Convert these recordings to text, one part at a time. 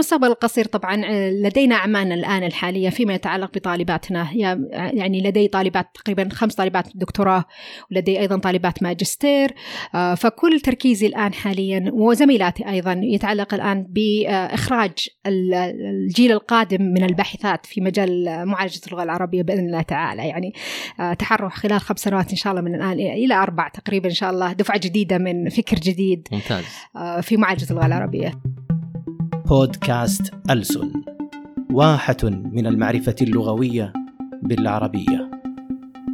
المستقبل القصير طبعا آه، لدينا أعمالنا الآن الحالية فيما يتعلق بطالباتنا. يعني لدي طالبات تقريبا خمس طالبات دكتوراه ولدي أيضا طالبات ماجستير آه، فكل تركيزي الآن حاليا وزميلاتي أيضا يتعلق الآن بإخراج الجيل القادم من الباحثات في مجال معالجة اللغة العربية بإذن الله تعالى. يعني تحرك خلال خمس سنوات إن شاء الله من الآن إلى أربع تقريبا إن شاء الله دفعة جديدة من فكر جديد ممتاز. في معالجة اللغة العربية. بودكاست ألسن واحة من المعرفة اللغوية بالعربية.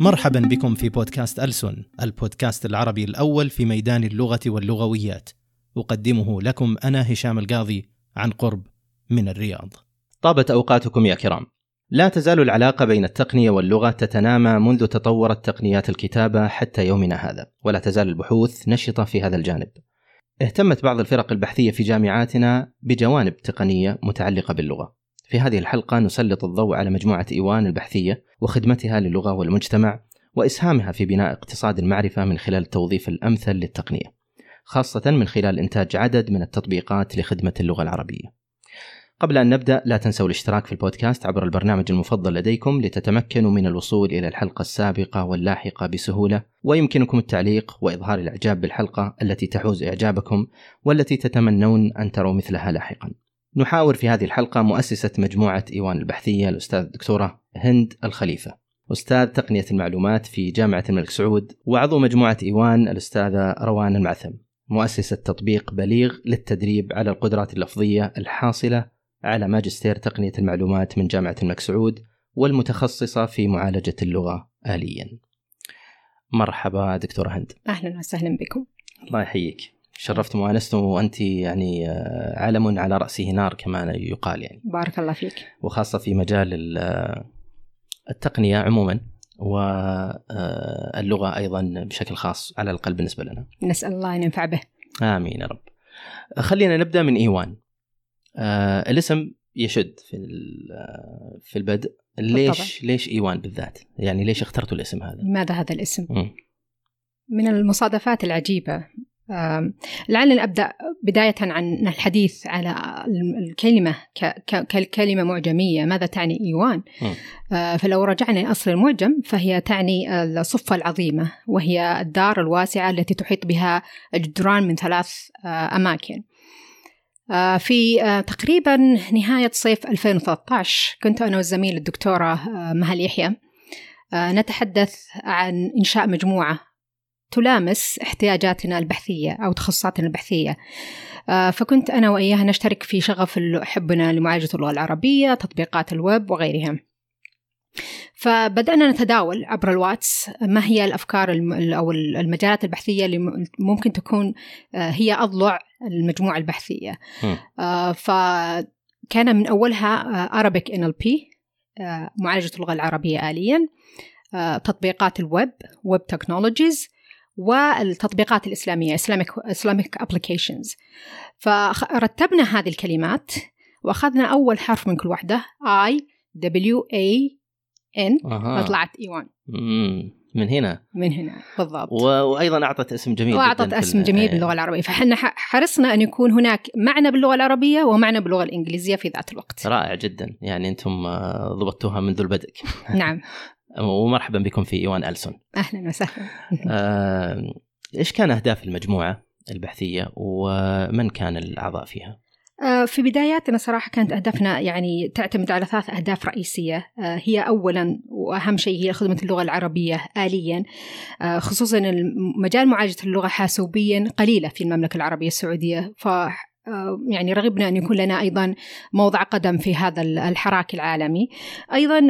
مرحبا بكم في بودكاست ألسن البودكاست العربي الأول في ميدان اللغة واللغويات. أقدمه لكم أنا هشام القاضي عن قرب من الرياض. طابت أوقاتكم يا كرام. لا تزال العلاقة بين التقنية واللغة تتنامى منذ تطورت تقنيات الكتابة حتى يومنا هذا ولا تزال البحوث نشطة في هذا الجانب. اهتمت بعض الفرق البحثية في جامعاتنا بجوانب تقنية متعلقة باللغة. في هذه الحلقة نسلط الضوء على مجموعة إيوان البحثية وخدمتها للغة والمجتمع وإسهامها في بناء اقتصاد المعرفة من خلال التوظيف الأمثل للتقنية. خاصة من خلال إنتاج عدد من التطبيقات لخدمة اللغة العربية. قبل أن نبدأ لا تنسوا الاشتراك في البودكاست عبر البرنامج المفضل لديكم لتتمكنوا من الوصول إلى الحلقة السابقة واللاحقة بسهولة ويمكنكم التعليق وإظهار الإعجاب بالحلقة التي تحوز إعجابكم والتي تتمنون أن تروا مثلها لاحقا. نحاور في هذه الحلقة مؤسسة مجموعة إيوان البحثية الأستاذ الدكتورة هند الخليفة. أستاذ تقنية المعلومات في جامعة الملك سعود وعضو مجموعة إيوان الأستاذة روان المعثم. مؤسسة تطبيق بليغ للتدريب على القدرات اللفظية الحاصلة على ماجستير تقنية المعلومات من جامعة الملك سعود والمتخصصة في معالجة اللغة آليا. مرحبا دكتورة هند. أهلا وسهلا بكم. الله يحييك. شرفت وانست وأنت يعني آه، علم على رأسه نار كما يقال يعني. بارك الله فيك. وخاصة في مجال آه، التقنية عموما واللغة آه، أيضا بشكل خاص على الاقل بالنسبة لنا. نسأل الله أن ينفع به. آمين يا رب. خلينا نبدأ من إيوان. آه الاسم يشد في آه، في البدء ليش بالطبع. ليش إيوان بالذات؟ يعني ليش اخترتوا الاسم هذا؟ لماذا هذا الاسم؟ م. من المصادفات العجيبة آه لعلنا أبدأ بداية عن الحديث على الكلمة ككلمة معجمية ماذا تعني إيوان آه فلو رجعنا أصل المعجم فهي تعني الصفة العظيمة وهي الدار الواسعة التي تحيط بها الجدران من ثلاث آه أماكن في آه، تقريبا نهاية صيف 2013 كنت أنا والزميل الدكتورة آه، مهل يحيى نتحدث عن إنشاء مجموعة تلامس احتياجاتنا البحثية أو تخصصاتنا البحثية. فكنت أنا وإياها نشترك في شغف حبنا لمعالجة اللغة العربية تطبيقات الويب وغيرها. فبدأنا نتداول عبر الواتس ما هي الأفكار أو المجالات البحثية اللي ممكن تكون آه، هي أضلع المجموعة البحثية. آه، فكان من أولها آه، Arabic NLP معالجة اللغة العربية آليا تطبيقات الويب web technologies والتطبيقات الإسلامية Islamic, Islamic Applications. فرتبنا هذه الكلمات وأخذنا أول حرف من كل واحدة I W A N. طلعت إيوان. من هنا. من هنا بالضبط. و... وأيضا أعطت اسم جميل وأعطت اسم جميل باللغة العربية. فإحنا حرصنا أن يكون هناك معنى باللغة العربية ومعنى باللغة الإنجليزية في ذات الوقت. رائع جدا. يعني أنتم آه، ضبطتوها منذ البدء. نعم. ومرحبا بكم في إيوان ألسون أهلا وسهلا. آه، إيش كان أهداف المجموعة البحثية؟ ومن كان الأعضاء فيها؟ في بداياتنا صراحة كانت أهدافنا يعني تعتمد على ثلاث أهداف رئيسية. آه، هي أولا وأهم شيء هي خدمة اللغة العربية آليا. آه، خصوصا مجال معالجة اللغة حاسوبيا قليلة في المملكة العربية السعودية. ف يعني رغبنا أن يكون لنا أيضا موضع قدم في هذا الحراك العالمي. أيضا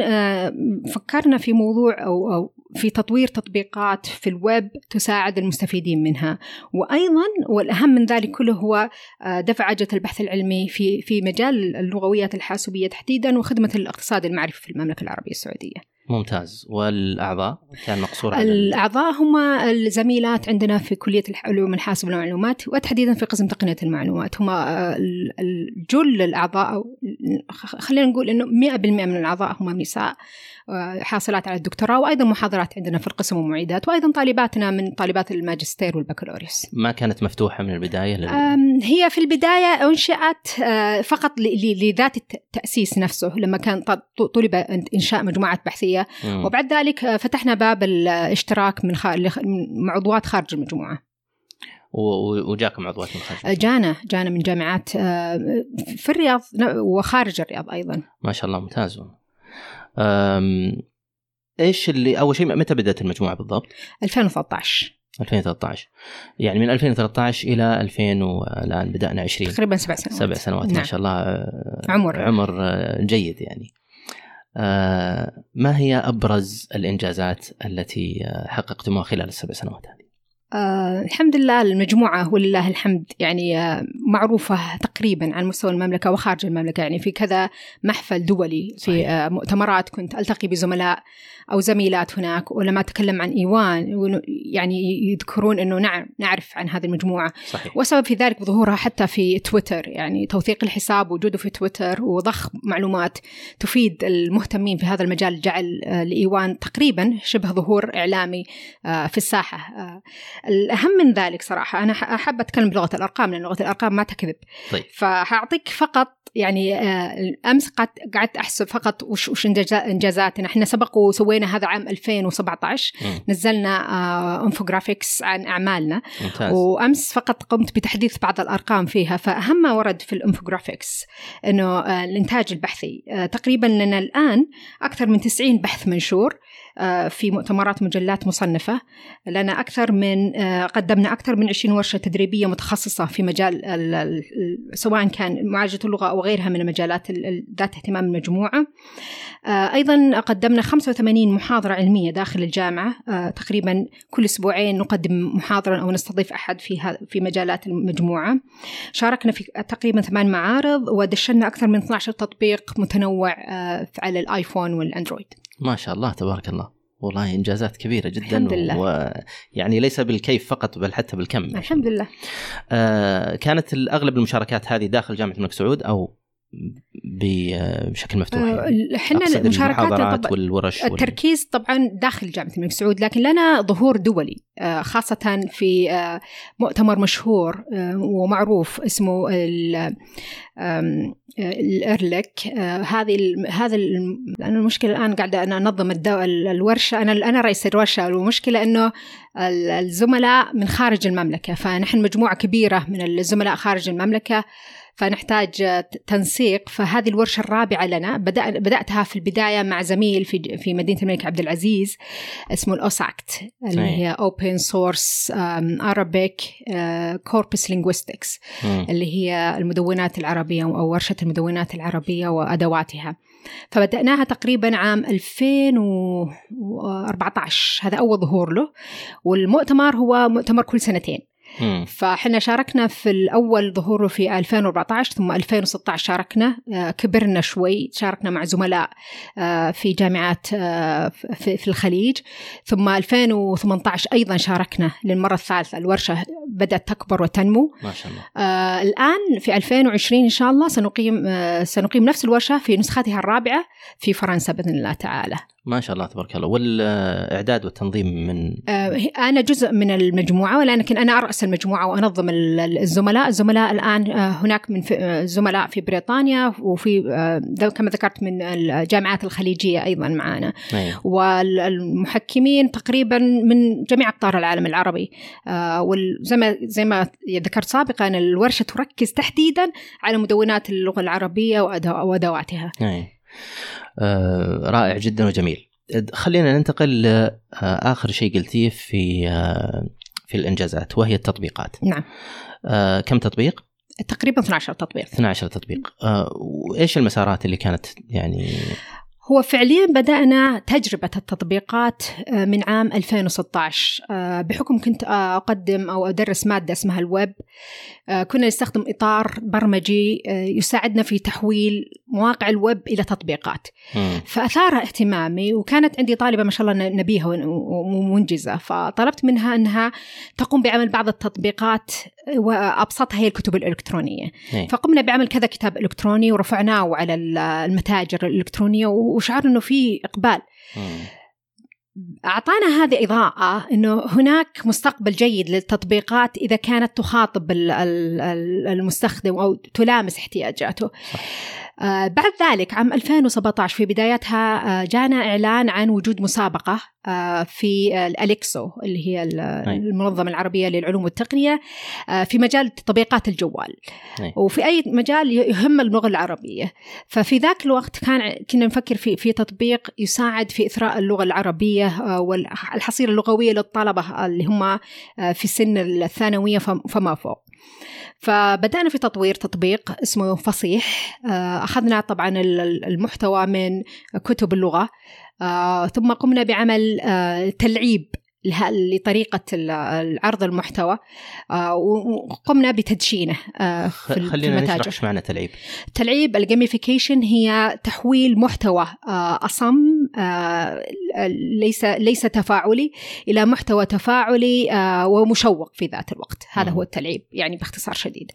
فكرنا في موضوع أو في تطوير تطبيقات في الويب تساعد المستفيدين منها. وأيضا والأهم من ذلك كله هو آه، دفع عجلة البحث العلمي في في مجال اللغويات الحاسوبية تحديدا وخدمة الاقتصاد المعرفي في المملكة العربية السعودية. ممتاز. والأعضاء؟ كان مقصور على الأعضاء هم الزميلات عندنا في كلية علوم الحاسب والمعلومات وتحديدا في قسم تقنية المعلومات. هم آه، الجل الأعضاء خلينا نقول إنه 100% من الأعضاء هم نساء آه، حاصلات على الدكتوراه وأيضا محاضرات عندنا في القسم ومعيدات وأيضا طالباتنا من طالبات الماجستير والبكالوريوس. ما كانت مفتوحة من البداية لل... هي في البداية أنشئت آه، فقط لذات التاسيس نفسه. لما كان طلب إنشاء مجموعات بحثية م. وبعد ذلك آه، فتحنا باب الاشتراك من مع عضوات خارج المجموعة. وجاكم عضوات من خارج جانا جانا من جامعات في الرياض وخارج الرياض أيضا. ما شاء الله ممتاز إيش اللي أول شيء متى بدأت المجموعة بالضبط؟ 2013 2013 يعني من 2013 إلى 2000 والان بدأنا 20 تقريبا سبع سنوات. سبع سنوات نعم. ما شاء الله. آه، عمر. عمر آه، جيد يعني. آه، ما هي أبرز الإنجازات التي حققتموها خلال السبع سنوات هذه؟ آه الحمد لله المجموعة ولله الحمد يعني آه معروفة تقريبا على مستوى المملكة وخارج المملكة يعني في كذا محفل دولي في آه مؤتمرات كنت ألتقي بزملاء أو زميلات هناك ولما أتكلم عن إيوان يعني يذكرون أنه نعم نعرف عن هذه المجموعة. صحيح. وسبب في ذلك ظهورها حتى في تويتر يعني توثيق الحساب وجوده في تويتر وضخ معلومات تفيد المهتمين في هذا المجال جعل آه لإيوان تقريبا شبه ظهور إعلامي آه في الساحة. آه الأهم من ذلك صراحة أنا أحب أتكلم بلغة الأرقام لأن لغة الأرقام ما تكذب. طيب. فهعطيك فقط يعني آه، أمس قعدت أحسب فقط وش, وش إنجازاتنا. إحنا سبق وسوينا هذا عام 2017 م. نزلنا infographics عن أعمالنا. ممتاز. وأمس فقط قمت بتحديث بعض الأرقام فيها. فأهم ما ورد في ال infographics إنه آه، الإنتاج البحثي. آه، تقريبا لنا الآن أكثر من 90 بحث منشور. في مؤتمرات مجلات مصنفة. لنا أكثر من قدمنا أكثر من 20 ورشة تدريبية متخصصة في مجال سواء كان معالجة اللغة أو غيرها من المجالات ذات اهتمام المجموعة. آه، أيضا قدمنا 85 محاضرة علمية داخل الجامعة. آه، تقريبا كل أسبوعين نقدم محاضرة أو نستضيف أحد في في مجالات المجموعة. شاركنا في تقريبا ثمان معارض ودشنا أكثر من 12 تطبيق متنوع آه، على الآيفون والأندرويد. ما شاء الله تبارك الله. والله إنجازات كبيرة جدا الحمد لله. ويعني ليس بالكيف فقط بل حتى بالكم. الحمد لله. آه كانت اغلب المشاركات هذه داخل جامعة الملك سعود أو بشكل مفتوح يعني. إحنا آه المشاركات والورش التركيز طبعا داخل جامعة الملك سعود لكن لنا ظهور دولي آه خاصة في آه مؤتمر مشهور آه، ومعروف اسمه الارلك آه، هذه هذا لأن المشكلة الآن قاعدة أنا أنظم الورشة. أنا أنا رئيس الورشة. والمشكلة إنه الزملاء من خارج المملكة فنحن مجموعة كبيرة من الزملاء خارج المملكة. فنحتاج تنسيق. فهذه الورشة الرابعة لنا بدأ بدأتها في البداية مع زميل في في مدينة الملك عبد العزيز اسمه ال OSACT اللي هي open source Arabic corpus linguistics اللي هي المدونات العربية أو ورشة المدونات العربية وأدواتها. فبدأناها تقريبا عام 2014 هذا أول ظهور له. والمؤتمر هو مؤتمر كل سنتين. فاحنا شاركنا في الأول ظهوره في 2014 ثم 2016 شاركنا. آه، كبرنا شوي شاركنا مع زملاء آه، في جامعات آه، في الخليج. ثم 2018 أيضا شاركنا للمرة الثالثة. الورشة بدأت تكبر وتنمو. ما شاء الله. الآن في 2020 إن شاء الله سنقيم سنقيم نفس الورشة في نسختها الرابعة في فرنسا بإذن الله تعالى. ما شاء الله تبارك الله. والإعداد والتنظيم من أنا جزء من المجموعة ولكن أنا أرأس المجموعة وأنظم الزملاء. الزملاء الآن هناك من زملاء في بريطانيا وفي كما ذكرت من الجامعات الخليجية أيضا معنا أيوه. والمحكمين تقريبا من جميع اقطار العالم العربي. وزي ما زي ما ذكرت سابقا الورشة تركز تحديدا على مدونات اللغة العربية وأدواتها. أيوه. آه، رائع جدا وجميل. خلينا ننتقل لآخر شيء قلتيه في آه، في الإنجازات وهي التطبيقات. نعم. آه، كم تطبيق؟ تقريبا 12 تطبيق. 12 تطبيق. وإيش المسارات اللي كانت يعني؟ هو فعليا بدأنا تجربة التطبيقات من عام 2016 بحكم كنت أقدم أو أدرس مادة اسمها الويب. كنا نستخدم إطار برمجي آه، يساعدنا في تحويل مواقع الويب إلى تطبيقات مم. فأثار اهتمامي وكانت عندي طالبة ما شاء الله نبيهة ومنجزة فطلبت منها أنها تقوم بعمل بعض التطبيقات وأبسطها هي الكتب الإلكترونية إيه. فقمنا بعمل كذا كتاب إلكتروني ورفعناه على المتاجر الإلكترونية وشعرنا أنه في إقبال مم. أعطانا هذه إضاءة أنه هناك مستقبل جيد للتطبيقات إذا كانت تخاطب ال- ال- ال- المستخدم أو تلامس احتياجاته. آه بعد ذلك عام 2017 في بدايتها آه جانا إعلان عن وجود مسابقة آه في آه، الأليكسو اللي هي ال- المنظمة العربية للعلوم والتقنية آه في مجال تطبيقات الجوال. أي. وفي أي مجال يهم اللغة العربية. ففي ذاك الوقت كان كنا نفكر في في تطبيق يساعد في إثراء اللغة العربية آه، والحصيلة اللغوية للطلبة اللي هم آه، في سن الثانوية فم- فما فوق. فبدأنا في تطوير تطبيق اسمه فصيح آه، أخذنا طبعا ال- ال- المحتوى من كتب اللغة آه، ثم قمنا بعمل آه، تلعيب لطريقة العرض المحتوى آه، وقمنا بتدشينه في خلينا نشرح إيش معنى تلعيب. تلعيب الجيميفيكيشن هي تحويل محتوى أصم ليس ليس تفاعلي إلى محتوى تفاعلي آه، ومشوق في ذات الوقت. هذا. هو التلعيب يعني باختصار شديد.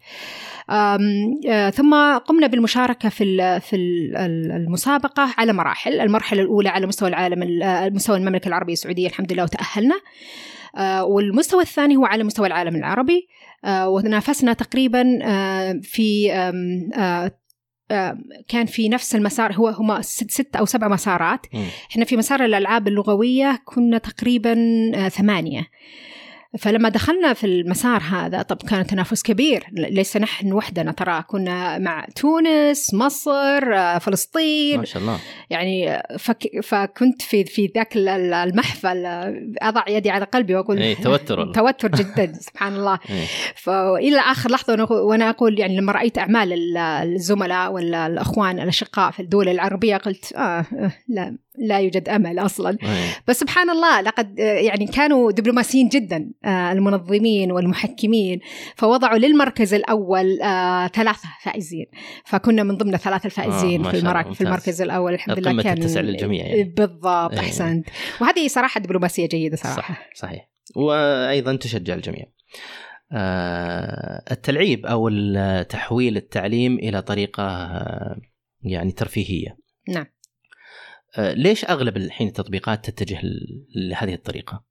آه، ثم قمنا بالمشاركة في في ال- ال- المسابقة على مراحل. المرحلة الأولى على مستوى العالم ال- آه، مستوى المملكة العربية السعودية الحمد لله وتأهلنا. آه، والمستوى الثاني هو على مستوى العالم العربي. آه، ونافسنا تقريبا آه، في آه، آه، كان في نفس المسار هو هما ست, ست أو سبع مسارات. إحنا في مسار الألعاب اللغوية كنا تقريبا آه، ثمانية فلما دخلنا في المسار هذا طب كان تنافس كبير. ليس نحن وحدنا ترى. كنا مع تونس مصر آه، فلسطين. ما شاء الله. يعني فك فكنت في في ذاك ال- ال- المحفل آه، أضع يدي على قلبي وأقول اي توتر. توتر جدا سبحان الله. إيه. فإلى آخر لحظة وأنا- وأنا أقول يعني لما رأيت أعمال ال- الزملاء ولا الأخوان الأشقاء في الدول العربية قلت آه آه، لا. لا يوجد أمل أصلا إيه. بس سبحان الله لقد يعني كانوا دبلوماسيين جدا آه، المنظمين والمحكمين فوضعوا للمركز الأول آه، ثلاثة فائزين فكنا من ضمن الثلاثة الفائزين آه، في, المراكز في. المركز الأول الحمد لله كان التسع للجميع يعني. بالضبط. أحسنت وهذه صراحة دبلوماسية جيدة صراحة صح صحيح وأيضا تشجع الجميع آه، التلعيب أو تحويل التعليم إلى طريقة يعني ترفيهية نعم. آه، ليش أغلب الحين التطبيقات تتجه لهذه الطريقة؟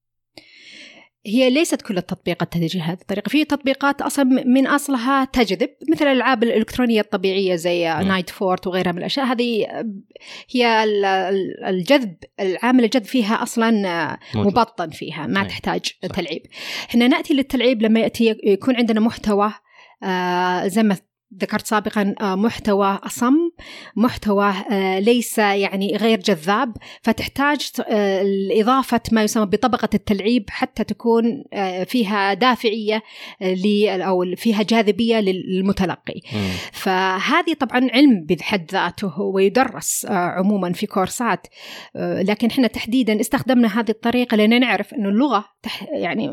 هي ليست كل التطبيقات تتجه هذه الطريقة في تطبيقات أصلا من أصلها تجذب مثل الألعاب الإلكترونية الطبيعية زي مم. نايت فورت وغيرها من الأشياء هذه هي ال- ال- الجذب العامل الجذب فيها أصلا موجود. مبطن فيها ما أي. تحتاج صح. تلعيب إحنا نأتي للتلعيب لما يأتي يكون عندنا محتوى آه، زي ما ذكرت سابقا آه، محتوى أصم محتوى آه، ليس يعني غير جذاب فتحتاج آه، إضافة ما يسمى بطبقة التلعيب حتى تكون فيها دافعية أو فيها جاذبية للمتلقي مم. فهذه طبعا علم بحد ذاته ويدرس عموما في كورسات لكن إحنا تحديدا استخدمنا هذه الطريقة لأن نعرف إنه اللغة تح يعني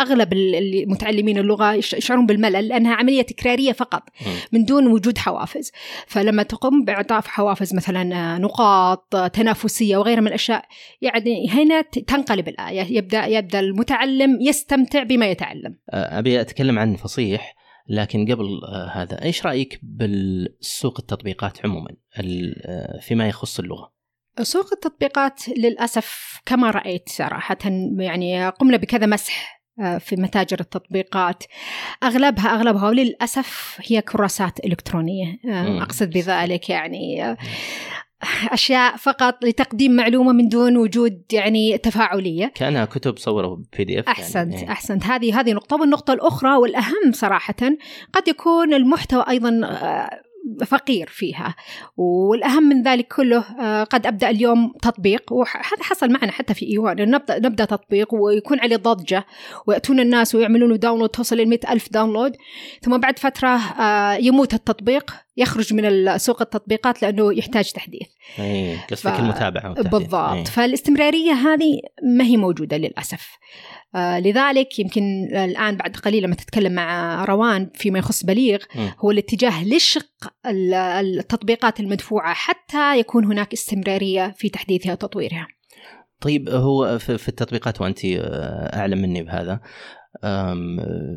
أغلب ال- اللي متعلمين اللغة يش- يشعرون بالملل لأنها عملية تكرارية فقط. من دون وجود حوافز. فلما تقوم بإعطاء حوافز مثلا آه، نقاط آه، تنافسية وغيرها من الأشياء يعني هنا تنقلب الآية. يبدا يبدأ المتعلم يستمتع بما يتعلم. آه، أبي أتكلم عن فصيح لكن قبل هذا إيش رأيك بالسوق التطبيقات عموما؟ فيما يخص اللغة؟ سوق التطبيقات للأسف كما رأيت صراحة يعني قمنا بكذا مسح. في متاجر التطبيقات. أغلبها أغلبها وللأسف هي كراسات إلكترونية. مم. أقصد بذلك يعني أشياء فقط لتقديم معلومة من دون وجود يعني تفاعلية. كأنها كتب صوروا بي دي اف أحسنت يعني. أحسنت. هذه هذه نقطة. والنقطة الأخرى والأهم صراحة قد يكون المحتوى أيضا آه، فقير فيها. والأهم من ذلك كله آه، قد أبدأ اليوم تطبيق وهذا حصل معنا حتى في إيوان. نبدأ, نبدأ تطبيق ويكون عليه ضجة ويأتون الناس ويعملون download توصل ل ألف download ثم بعد فترة آه، يموت التطبيق. يخرج من سوق التطبيقات لأنه يحتاج تحديث اي قصدك ف... المتابعة. بالضبط أي. فالاستمرارية هذه ما هي موجودة للأسف آه لذلك يمكن الآن بعد قليل لما تتكلم مع روان فيما يخص بليغ م. هو الاتجاه لشق التطبيقات المدفوعة حتى يكون هناك استمرارية في تحديثها وتطويرها. طيب هو في التطبيقات وأنت آه، اعلم مني بهذا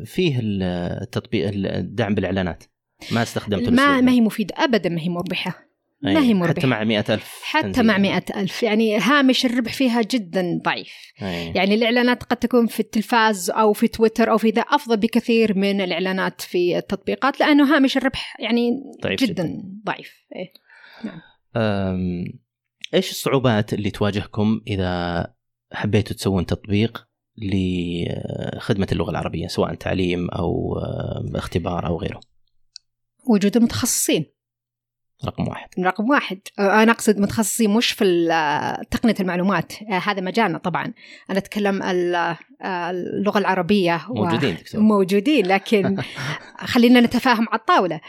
فيه التطبيق الدعم بالإعلانات ما استخدمته ما ما هي مفيدة أبدا ما هي مربحة ما هي مربحة حتى مع مئة ألف حتى تنزيل. مع مئة ألف يعني هامش الربح فيها جدا ضعيف أي. يعني الإعلانات قد تكون في التلفاز أو في تويتر أو في ذا أفضل بكثير من الإعلانات في التطبيقات لأنه هامش الربح يعني ضعيف جدا, جدا. ضعيف إيه. نعم. إيش الصعوبات اللي تواجهكم إذا حبيتوا تسوون تطبيق لخدمة اللغة العربية سواء تعليم أو اختبار أو غيره وجود المتخصصين رقم واحد. رقم واحد. أنا أقصد متخصصين مش في تقنية المعلومات. هذا مجالنا طبعا. أنا أتكلم اللغة العربية موجودين دكتور. موجودين لكن خلينا نتفاهم على الطاولة.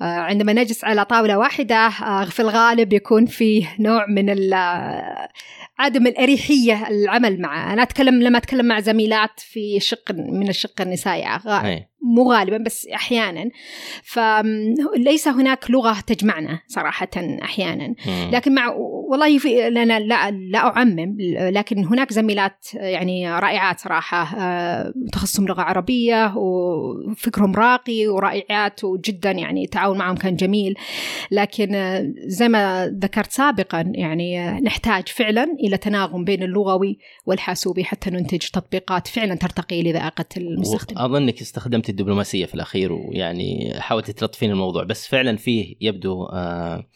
عندما نجلس على طاولة واحدة في الغالب يكون فيه نوع من عدم الأريحية العمل معه. أنا أتكلم لما أتكلم مع زميلات في شق من الشق النسائي مو غالبا بس أحيانا. فليس هناك لغة تجمعنا صراحة أحيانا. لكن مع والله في أنا لا لا أعمم لكن هناك زميلات يعني رائعات صراحة. آه، تخصصهم لغة عربية وفكرهم راقي ورائعات وجدا يعني التعاون معهم كان جميل. لكن آه، زي ما ذكرت سابقا يعني آه، نحتاج فعلا إلى تناغم بين اللغوي والحاسوبي حتى ننتج تطبيقات فعلا ترتقي لذائقة المستخدم. اظنك استخدمت الدبلوماسية في الأخير ويعني حاولت تلطفين الموضوع بس فعلا فيه يبدو آه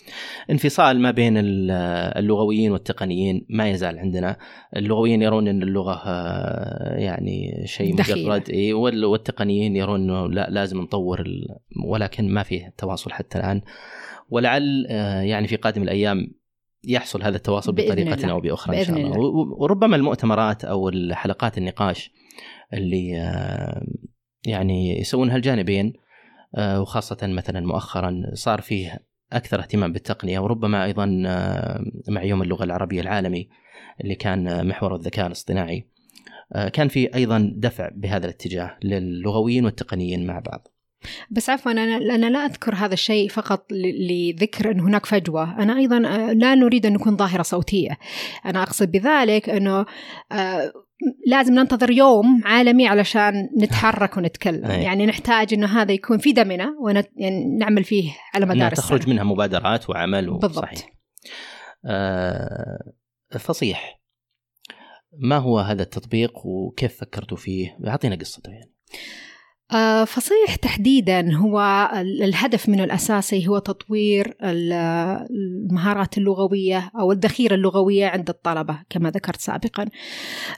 انفصال ما بين اللغويين والتقنيين ما يزال عندنا. اللغويين يرون إن اللغة آه يعني شيء مجرد إيه والتقنيين يرون إنه لا لازم نطور ولكن ما فيه تواصل حتى الآن. ولعل آه يعني في قادم الأيام يحصل هذا التواصل بطريقة أو بأخرى إن شاء الله. وربما المؤتمرات أو الحلقات النقاش اللي يعني يسوونها الجانبين آه، وخاصة مثلا مؤخرا صار فيه أكثر اهتمام بالتقنية وربما أيضا آه، مع يوم اللغة العربية العالمي اللي كان محور الذكاء الاصطناعي. آه، كان في أيضا دفع بهذا الاتجاه للغويين والتقنيين مع بعض. بس عفوا أنا أنا لا أذكر هذا الشيء فقط لذكر أن هناك فجوة. أنا أيضا لا نريد أن نكون ظاهرة صوتية. أنا أقصد بذلك أنه لازم ننتظر يوم عالمي علشان نتحرك ونتكلم أي. يعني نحتاج إنه هذا يكون في دمنا ونعمل يعني فيه على مدار تخرج السنة. منها مبادرات وعمل بالضبط صحيح. آه فصيح ما هو هذا التطبيق وكيف فكرتوا فيه أعطينا قصته يعني فصيح تحديدا هو الهدف منه الأساسي هو تطوير المهارات اللغوية أو الذخيرة اللغوية عند الطلبة كما ذكرت سابقا.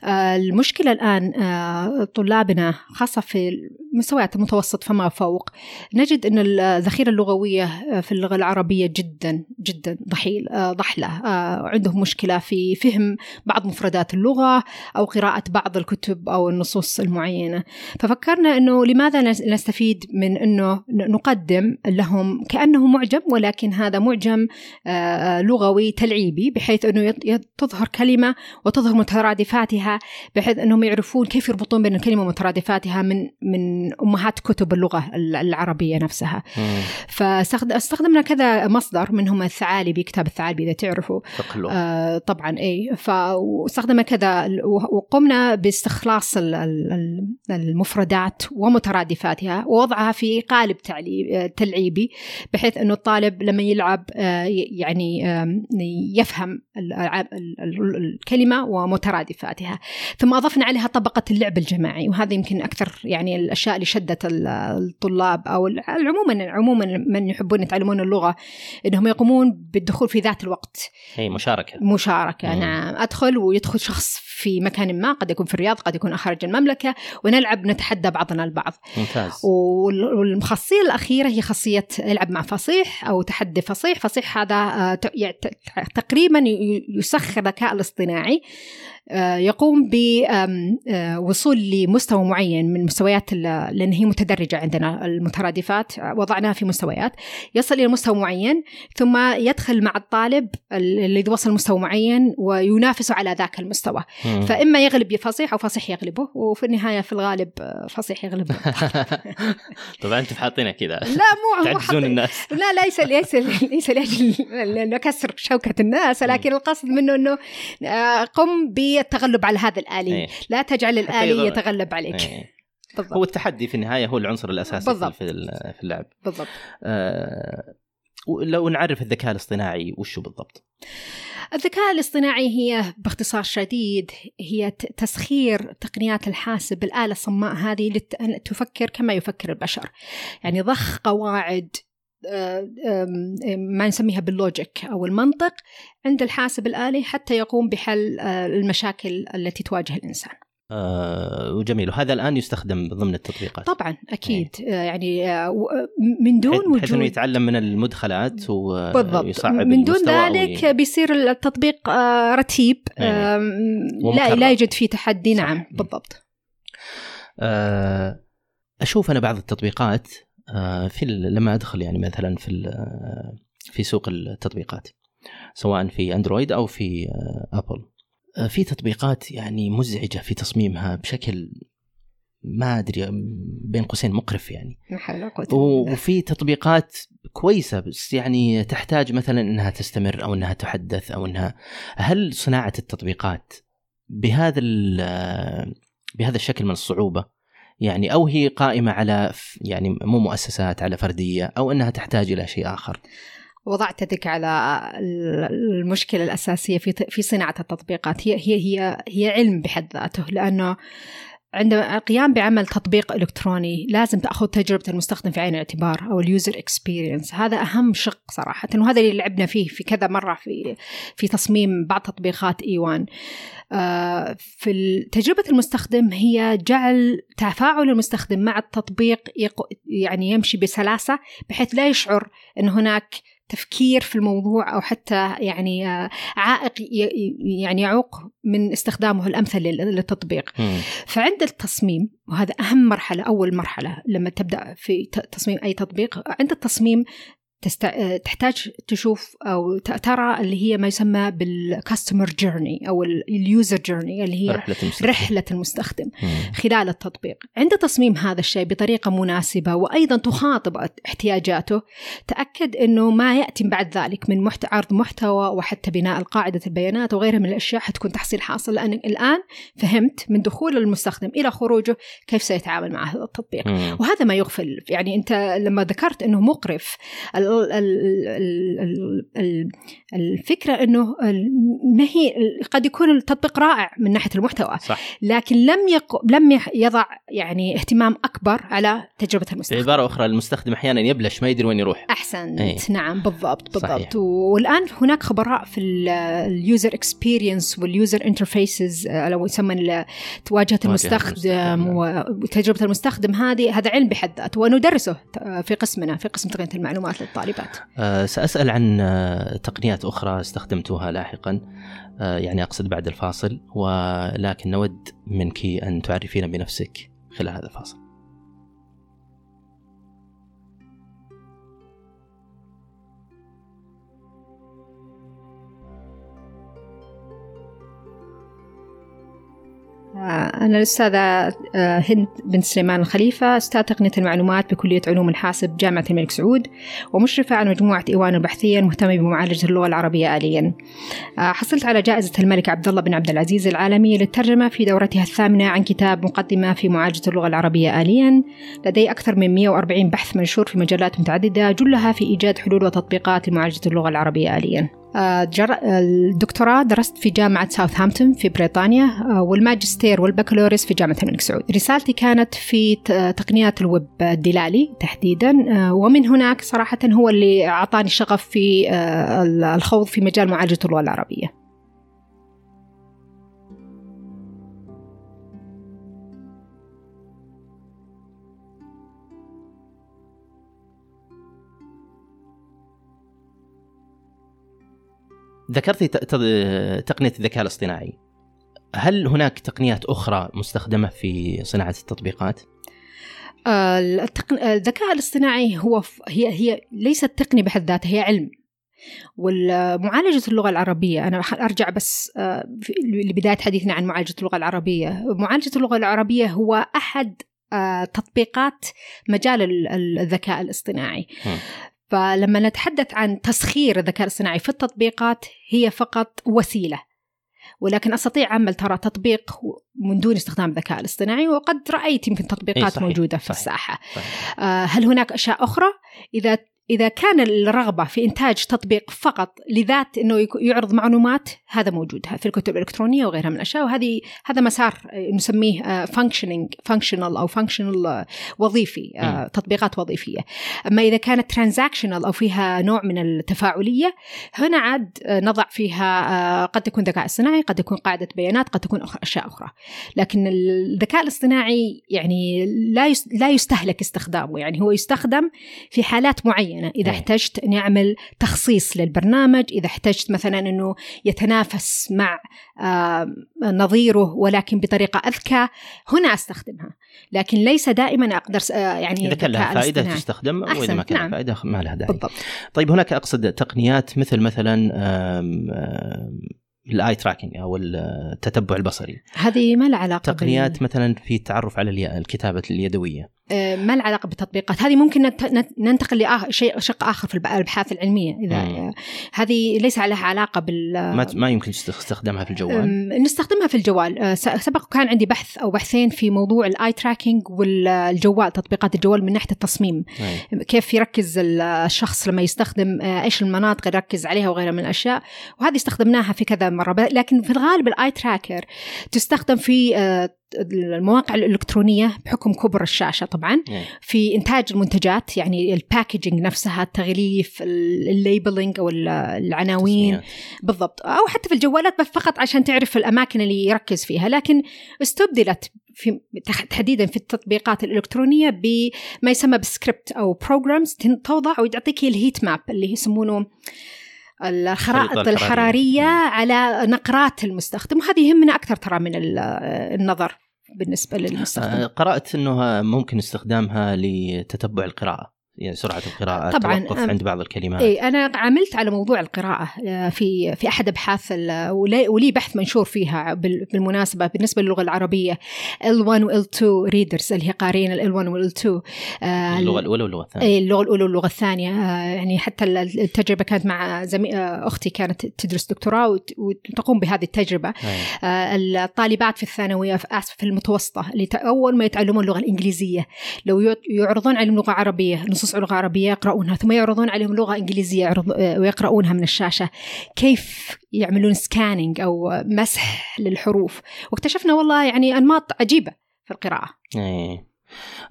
آه، المشكلة الآن آه، طلابنا خاصة في مستويات المتوسط فما فوق نجد إن الذخيرة اللغوية في اللغة العربية جدا جدا ضحيل ضحلة عندهم مشكلة في فهم بعض مفردات اللغة أو قراءة بعض الكتب أو النصوص المعينة ففكرنا إنه لماذا نستفيد من إنه نقدم لهم كأنه معجم ولكن هذا معجم آه، لغوي تلعيبي بحيث إنه تظهر كلمة وتظهر مترادفاتها بحيث إنهم يعرفون كيف يربطون بين الكلمة ومترادفاتها من من أمهات كتب اللغة العربية نفسها. فاستخدمنا كذا مصدر منهم الثعالبي كتاب الثعالبي إذا تعرفوا. آه طبعا إي فاستخدمنا كذا وقمنا باستخلاص المفردات ومترادفاتها مترادفاتها ووضعها في قالب تلعيبي بحيث أنه الطالب لما يلعب آه، يعني يفهم الكلمة ومترادفاتها. ثم أضفنا عليها طبقة اللعب الجماعي وهذا يمكن أكثر يعني الأشياء اللي شدت الطلاب أو عموما عموما من يحبون يتعلمون اللغة أنهم يقومون بالدخول في ذات الوقت. أي مشاركة. مشاركة مم. نعم. أدخل ويدخل شخص في مكان ما قد يكون في الرياض قد يكون خارج المملكة ونلعب نتحدى بعضنا البعض. ممتاز. والخاصية الأخيرة هي خاصية العب مع فصيح أو تحدي فصيح. فصيح هذا آه، تقريبا يسخر الذكاء الاصطناعي. يقوم بوصول لمستوى معين من مستويات لأن هي متدرجة عندنا المترادفات وضعناها في مستويات. يصل إلى مستوى معين ثم يدخل مع الطالب الذي وصل مستوى معين وينافسه على ذاك المستوى. مم. فإما يغلب فصيح أو فصيح يغلبه وفي النهاية في الغالب فصيح يغلبه. طبعا أنتم حاطينها كذا. لا مو تعجزون الناس. لا ليس ليس ليس لأجل أن اكسر شوكة الناس لكن القصد منه إنه آه، قم بالتغلب على هذا الالي إيه. لا تجعل الالي يتغلب عليك. هو بالضبط. التحدي في النهاية هو العنصر الأساسي بالضبط. في في اللعب. بالضبط. آه، لو نعرف الذكاء الاصطناعي وشو بالضبط؟ الذكاء الاصطناعي هي باختصار شديد هي تسخير تقنيات الحاسب الآلة الصماء هذه لت- أن تفكر كما يفكر البشر. يعني ضخ قواعد ما نسميها باللوجيك أو المنطق عند الحاسب الآلي حتى يقوم بحل آه، المشاكل التي تواجه الإنسان. آه، وجميل. وهذا الآن يستخدم ضمن التطبيقات. طبعا أكيد. آه، يعني آه، من دون بحيث- بحيث إنه وجود يتعلم من المدخلات بالضبط. ويصعب من دون ذلك ي- بيصير التطبيق آه، رتيب. إيه. لا. لا يوجد فيه تحدي. صح. نعم بالضبط. آه، أشوف أنا بعض التطبيقات آه، في ال- لما أدخل يعني مثلا في آه، في سوق التطبيقات سواء في أندرويد أو في آه، أبل آه، في تطبيقات يعني مزعجة في تصميمها بشكل ما أدري بين قوسين مقرف يعني. وفي تطبيقات كويسة بس يعني تحتاج مثلا إنها تستمر أو إنها تحدث أو إنها هل صناعة التطبيقات بهذا بهذا الشكل من الصعوبة يعني أو هي قائمة على يعني مو مؤسسات على فردية أو أنها تحتاج إلى شيء آخر. وضعت يدك على ال- المشكلة الأساسية في في صناعة التطبيقات. هي هي هي هي علم بحد ذاته لأنه عند القيام بعمل تطبيق إلكتروني لازم تأخذ تجربة المستخدم في عين الاعتبار أو ال user experience هذا أهم شق صراحة. وهذا اللي لعبنا فيه في كذا مرة في في تصميم بعض تطبيقات إيوان. آه في تجربة المستخدم هي جعل تفاعل المستخدم مع التطبيق يق- يعني يمشي بسلاسة بحيث لا يشعر إن هناك تفكير في الموضوع أو حتى يعني آه، عائق يعني يعوق من استخدامه الأمثل لل- للتطبيق مم. فعند التصميم وهذا أهم مرحلة أول مرحلة لما تبدأ في تصميم أي تطبيق عند التصميم تست... تحتاج تشوف ت- ترى اللي هي ما يسمى بالكاستمر جيرني أو اليوزر جيرني اللي هي رحلة المستقبل رحلة المستخدم مم. خلال التطبيق. عند تصميم هذا الشيء بطريقة مناسبة وأيضا تخاطب احتياجاته تأكد أنه ما يأتي بعد ذلك من محت... عرض محتوى وحتى بناء قاعدة البيانات وغيرها من الأشياء حتكون تحصيل حاصل. لأنك الآن فهمت من دخول المستخدم إلى خروجه كيف سيتعامل مع هذا التطبيق. مم. وهذا ما يغفل. يعني أنت لما ذكرت إنه مقرف ال- ال- ال- ال- ال- الفكرة إنه ما هي قد يكون التطبيق رائع من ناحية المحتوى صح لكن لم يق... لم يضع يعني اهتمام أكبر على تجربة المستخدم بعباره أخرى المستخدم أحيانا يبلش ما يدري وين يروح أحسنت إيه. نعم بالضبط صحيح. بالضبط والآن هناك خبراء في ال user experience وال user interfaces لو يسمى ال- واجهه واجهة المستخدم. وتجربه المستخدم هذه هذا علم بحد ذاته وندرسه في قسمنا في قسم تقنية المعلومات للطالبات آه، سأسأل عن آه، تقنيات أخرى استخدمتها لاحقا. آه، يعني أقصد بعد الفاصل ولكن نود منك أن تعرفين بنفسك خلال هذا الفاصل. أنا الأستاذة آه، هند بنت سليمان الخليفة أستاذ تقنية المعلومات بكلية علوم الحاسب جامعة الملك سعود ومشرفة على مجموعة إيوان البحثية المهتمة بمعالجة اللغة العربية آليا. آه، حصلت على جائزة الملك عبد الله بن عبد العزيز العالمية للترجمة في دورتها الثامنة عن كتاب مقدمة في معالجة اللغة العربية آليا. لدي أكثر من 140 بحث منشور في مجالات متعددة جلها في إيجاد حلول وتطبيقات لمعالجة اللغة العربية آليا. آه، جر... الدكتوراه درست في جامعة ساوثهامبتون في بريطانيا آه، والماجستير والبكالوريوس في جامعة الملك سعود. رسالتي كانت في تقنيات الويب الدلالي تحديدا آه، ومن هناك صراحة هو اللي أعطاني شغف في آه، الخوض في مجال معالجة اللغة العربية. ذكرتي ت- ت- تقنية الذكاء الاصطناعي هل هناك تقنيات أخرى مستخدمة في صناعة التطبيقات؟ آه، التقن... الذكاء الاصطناعي هو. هي هي ليست تقنية بحد ذاتها هي علم والمعالجة اللغة العربية أنا أرجع بس آه، لبداية حديثنا عن معالجة اللغة العربية معالجة اللغة العربية هو أحد آه، تطبيقات مجال الذكاء الاصطناعي فلما نتحدث عن تسخير الذكاء الاصطناعي في التطبيقات هي فقط وسيلة ولكن أستطيع اعمل ترى تطبيق من دون استخدام الذكاء الاصطناعي وقد رأيت يمكن تطبيقات صحيح. موجودة في صحيح. الساحة صحيح. آه هل هناك أشياء أخرى إذا إذا كان الرغبة في إنتاج تطبيق فقط لذات أنه يعرض معلومات هذا موجود في الكتب الإلكترونية وغيرها من الأشياء. وهذه هذا مسار نسميه functioning functional أو functional وظيفي آه، تطبيقات وظيفية. أما إذا كانت ترانزاكشنال أو فيها نوع من التفاعلية هنا عاد آه، نضع فيها آه، قد تكون ذكاء اصطناعي قد تكون قاعدة بيانات قد تكون أشياء أخرى. لكن الذكاء الاصطناعي يعني لا لا يستهلك استخدامه. يعني هو يستخدم في حالات معينة. معينه إذا احتجت اني اعمل تخصيص للبرنامج إذا احتجت مثلا أنه يتنافس مع آه نظيره ولكن بطريقة أذكى هنا أستخدمها. لكن ليس دائما أقدر آه يعني إذا كان لها فائدة تستخدم وإذا ما كان نعم. فائدة ما لها داعي. بالضبط. طيب هناك أقصد تقنيات مثل مثلا آم آم ال eye tracking أو التتبع البصري. هذه ما لها علاقة تقنيات بال... مثلا في التعرف على الكتابة اليدوية. آه، ما لها علاقه بالتطبيقات؟ هذه ممكن ننتقل لشيء شق آخر في الابحاث العلمية. إذا مم. هذه ليس لها علاقة بال ما ما يمكن تستخدمها في الجوال؟ نستخدمها في الجوال. آه، سبق كان عندي بحث أو بحثين في موضوع ال eye tracking والجوال تطبيقات الجوال من ناحية التصميم. أي. كيف يركز الشخص لما يستخدم؟ آه، إيش المناطق اللي يركز عليها وغيرها من الأشياء. وهذه استخدمناها في كذا مرة. لكن في الغالب ال eye tracker تستخدم في المواقع الإلكترونية بحكم كبر الشاشة طبعا في إنتاج المنتجات يعني ال packaging نفسها التغليف ال labeling أو العناوين. بالضبط. أو حتى في الجوالات بس فقط عشان تعرف الأماكن اللي يركز فيها. لكن استبدلت في تحديدا في التطبيقات الإلكترونية بما يسمى بسكريبت أو programs توضع ويعطيك ال heat map اللي يسمونه الخرائط الحرارية على نقرات المستخدم. وهذه يهمنا أكثر ترى من النظر بالنسبة للمستخدم. آه، قرأت أنه ممكن استخدامها لتتبع القراءة. يعني سرعة القراءة طبعا توقف عند بعض الكلمات. اي أنا عملت على موضوع القراءة آه، في في أحد أبحاث ولي بحث منشور فيها بالمناسبة بالنسبة للغة العربية L1 و L2 ريدرز اللي هي قارين ال L1 وال L2 اللغة الأولى واللغة الثانية. اي اللغة الأولى واللغة الثانية آه، يعني حتى التجربة كانت مع زمي... آه، أختي كانت تدرس دكتوراه وتقوم بهذه التجربة. أي. الطالبات في الثانوية اسف في المتوسطة اللي أول ما يتعلمون اللغة الإنجليزية لو يعرضون علم لغة عربية نصوص نصوص لغة عربية يقرؤونها ثم يعرضون عليهم لغة إنجليزية ويقرؤونها من الشاشة. كيف يعملون سكاننج أو مسح للحروف؟ واكتشفنا والله يعني أنماط عجيبة في القراءة. أيه.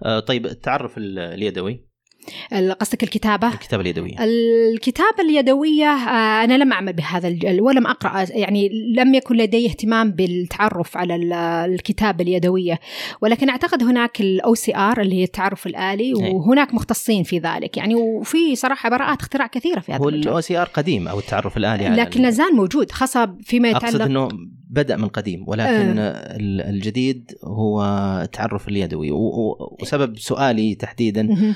آه طيب التعرف اليدوي؟ قصدك الكتابة؟ الكتابة اليدوية. الكتابة اليدوية آه، أنا لم أعمل بهذا ولم أقرأ يعني لم يكن لدي اهتمام بالتعرف على الكتابة اليدوية. ولكن أعتقد هناك ال OCR اللي هي التعرف الآلي وهناك مختصين في ذلك. يعني وفي صراحة براءات اختراع كثيرة في هذا هو الأو سي آر قديم أو التعرف الآلي على لكن لا زال موجود خاصة فيما يتعلق أقصد أنه بدأ من قديم ولكن أه. الجديد هو التعرف اليدوي. وسبب سؤالي تحديدا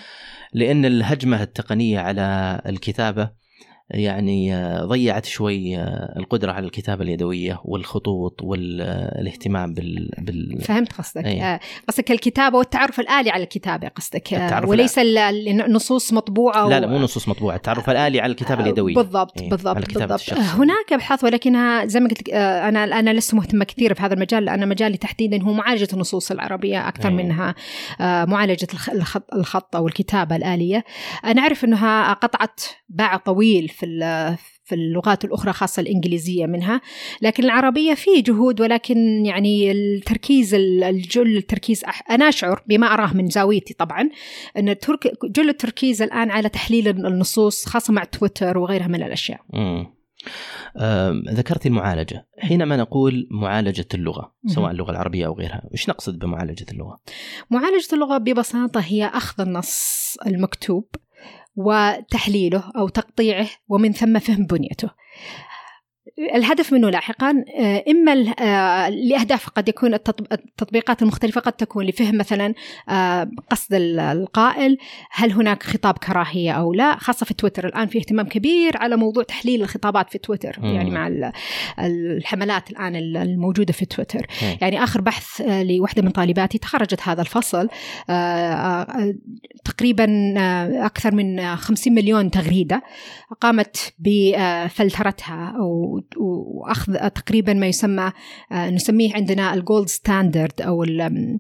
لأن الهجمة التقنية على الكتابة يعني آه، ضيعت شوي آه، القدرة على الكتابة اليدوية والخطوط والاهتمام بال, بال... فهمت قصدك أيه. قصدك الكتابة والتعرف الآلي على الكتابة قصدك التعرف وليس النصوص مطبوعة لا لا مو نصوص مطبوعة التعرف الآلي على الكتابة اليدوية بالضبط أيه. بالضبط, بالضبط. هناك أبحاث ولكنها زي ما قلت أنا أنا لست مهتمة كثير في هذا المجال لأن مجالي تحديدا هو معالجة النصوص العربية أكثر أيه. منها معالجة الخط, الخط أو الكتابة الآلية أنا أعرف أنها قطعت باع طويل في في اللغات الأخرى خاصة الإنجليزية منها لكن العربية فيه جهود ولكن يعني التركيز الجل التركيز أنا أشعر بما أراه من زاويتي طبعا أن جل التركيز الآن على تحليل النصوص خاصة مع تويتر وغيرها من الأشياء مم. ذكرت المعالجة حينما نقول معالجة اللغة سواء اللغة العربية أو غيرها إيش نقصد بمعالجة اللغة؟ معالجة اللغة ببساطة هي أخذ النص المكتوب وتحليله أو تقطيعه ومن ثم فهم بنيته. الهدف منه لاحقا آه، إما آه، لأهداف قد يكون التطب- التطبيقات المختلفة قد تكون لفهم مثلا آه، قصد ال- القائل هل هناك خطاب كراهية أو لا خاصة في تويتر الآن في اهتمام كبير على موضوع تحليل الخطابات في تويتر مم. يعني مع ال- الحملات الآن ال- الموجودة في تويتر مم. يعني آخر بحث لوحدة من طالباتي تخرجت هذا الفصل تقريبا أكثر من آه، 50 مليون تغريدة قامت بفلترتها و- وأخذ تقريبا ما يسمى آه، نسميه عندنا ال gold standard أو ال- ال-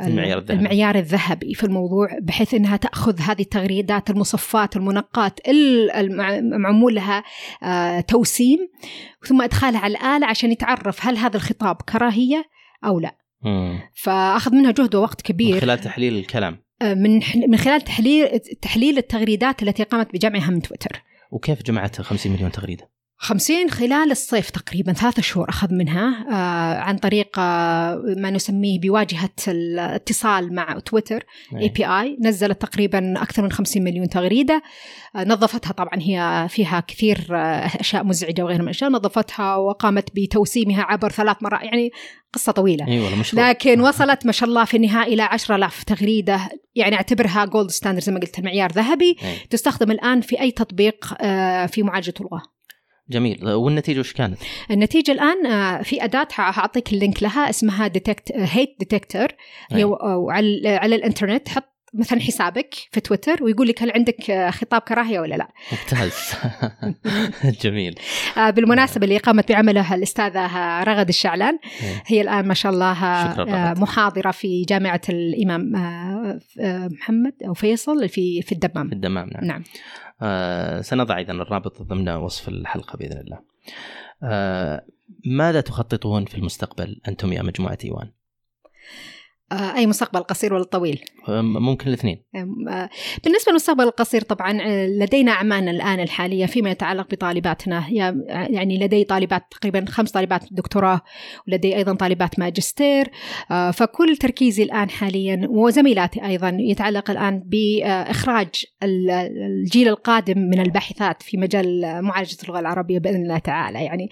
المعيار الذهبي. المعيار الذهبي في الموضوع بحيث إنها تأخذ هذه التغريدات المصفاة المنقاة ال- المع- معمول لها آه، توسيم ثم إدخالها على الآلة عشان يتعرف هل هذا الخطاب كراهية أو لا مم. فأخذ منها جهد ووقت من كبير خلال تحليل الكلام آه، من من خلال تحليل تحليل التغريدات التي قامت بجمعها من تويتر وكيف جمعت 50 مليون تغريدة؟ 50 خلال الصيف تقريبا ثلاثة شهور أخذ منها آه عن طريق آه ما نسميه بواجهة الاتصال مع تويتر اي إيه. بي اي نزلت تقريبا أكثر من 50 مليون تغريدة. آه نظفتها طبعا هي فيها كثير آه أشياء مزعجة وغيرها من الأشياء نظفتها وقامت بتوسيمها عبر ثلاث مرات يعني قصة طويلة. مشروع. لكن وصلت ما شاء الله في النهاية إلى 10000 تغريدة يعني أعتبرها gold standard زي ما قلت المعيار ذهبي. إيه. تستخدم الآن في أي تطبيق آه في معالجة اللغة جميل. والنتيجة وش كانت؟ النتيجة الآن آه، في أداة هعطيك ال link لها اسمها detect hate detector على على الإنترنت. حط مثلا حسابك في تويتر ويقول لك هل عندك آه، خطاب كراهية ولا لا. ممتاز. جميل. آه، بالمناسبة اللي قامت بعملها الأستاذة رغد الشعلان. هي الآن ما شاء الله. محاضرة في جامعة الإمام آه، آه، محمد أو فيصل في في في الدمام الدمام نعم. نعم. سنضع أيضا الرابط ضمن وصف الحلقة بإذن الله. آه ماذا تخططون في المستقبل أنتم يا مجموعة إيوان؟ آه، أي مستقبل قصير ولا طويل؟ ممكن الاثنين. آه، بالنسبة للمستقبل القصير طبعا آه، لدينا أعمالنا الآن الحالية فيما يتعلق بطالباتنا. يعني لدي طالبات تقريبا خمس طالبات دكتوراه ولدي أيضا طالبات ماجستير. فكل تركيزي الآن حاليا وزميلاتي أيضا يتعلق الآن بإخراج ال- الجيل القادم من الباحثات في مجال معالجة اللغة العربية بإذن الله تعالى. يعني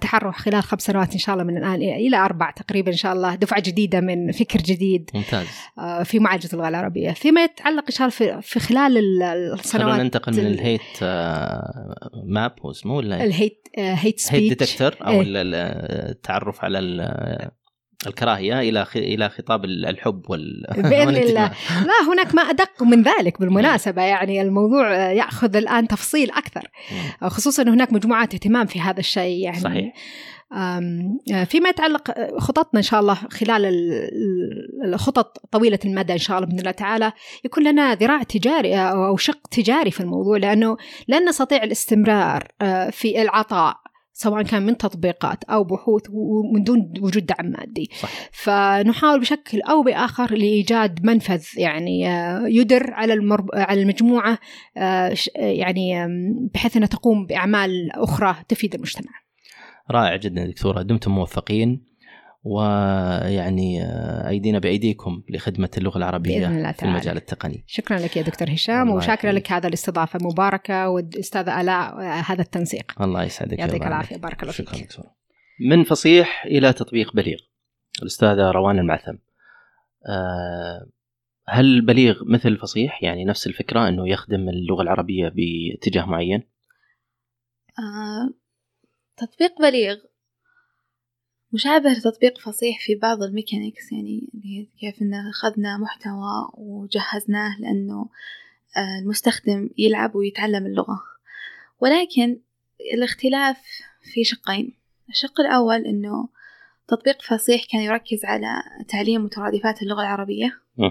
تحرك خلال خمس سنوات إن شاء الله من الآن إلى أربع تقريبا إن شاء الله دفعة جديدة من فكر جديد ممتاز. آه، في معالجة اللغة العربية فيما يتعلق إن شاء الله في, في خلال ال- خلونا السنوات ننتقل من ال- الهيت آه ماب هو اسمه ولا الهيت آه، هيت هيت سبيتش ديتكتور أو إيه. ال- ال- التعرف على ال- الكراهية إلى إلى خطاب الحب وال بإذن والانتماء. الله. لا هناك ما أدق من ذلك بالمناسبة يعني الموضوع يأخذ الآن تفصيل. آه، خصوصا هناك مجموعات اهتمام في هذا الشيء يعني صحيح. آه، فيما يتعلق آه، خططنا إن شاء الله خلال ال- ال- الخطط طويلة المدى إن شاء الله بإذن الله تعالى يكون لنا ذراع تجاري آه، أو شق تجاري في الموضوع لأنه لن نستطيع الاستمرار في العطاء سواء كان من تطبيقات أو بحوث ومن دون وجود دعم مادي صح. فنحاول بشكل أو بآخر لإيجاد منفذ يعني يدر على المرب... على المجموعة يعني بحيث انها تقوم بأعمال أخرى تفيد المجتمع رائع جدا دكتورة. دمتم موفقين ويعني آه، أيدينا بأيديكم لخدمة اللغة العربية بإذن الله في تعالى. المجال التقني. شكرا لك يا دكتور هشام وشاكرة. لك هذا الاستضافة مباركة والأستاذة آلاء آه، هذا التنسيق. الله يسعدك يعطيك العافية. بارك الله شكرا فيك. دكتور من فصيح إلى تطبيق بليغ. الأستاذة روان المعثم. آه، هل بليغ مثل فصيح؟ يعني نفس الفكرة إنه يخدم اللغة العربية باتجاه معين؟ آه، تطبيق بليغ. مشابه لتطبيق فصيح في بعض الميكانيكس يعني كيف إن أخذنا محتوى وجهزناه لأنه آه، المستخدم يلعب ويتعلم اللغة. ولكن الاختلاف في شقين. الشق الأول إنه تطبيق فصيح كان يركز على تعليم مترادفات اللغة العربية. م.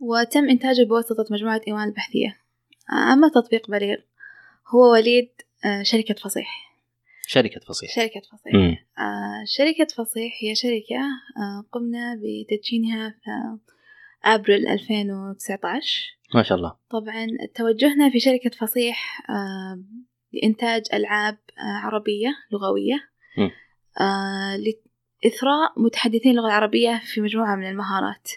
وتم إنتاجه بواسطة مجموعة إيوان البحثية. أما تطبيق بليغ هو وليد آه، شركة فصيح. شركة فصيح. شركة فصيح. مم. آه، شركة فصيح هي شركة آه، قمنا بتدشينها في أبريل 2019 ما شاء الله. طبعا توجهنا في شركة فصيح آه، لإنتاج ألعاب آه، عربية لغوية. آه، لإثراء متحدثين اللغة العربية في مجموعة من المهارات.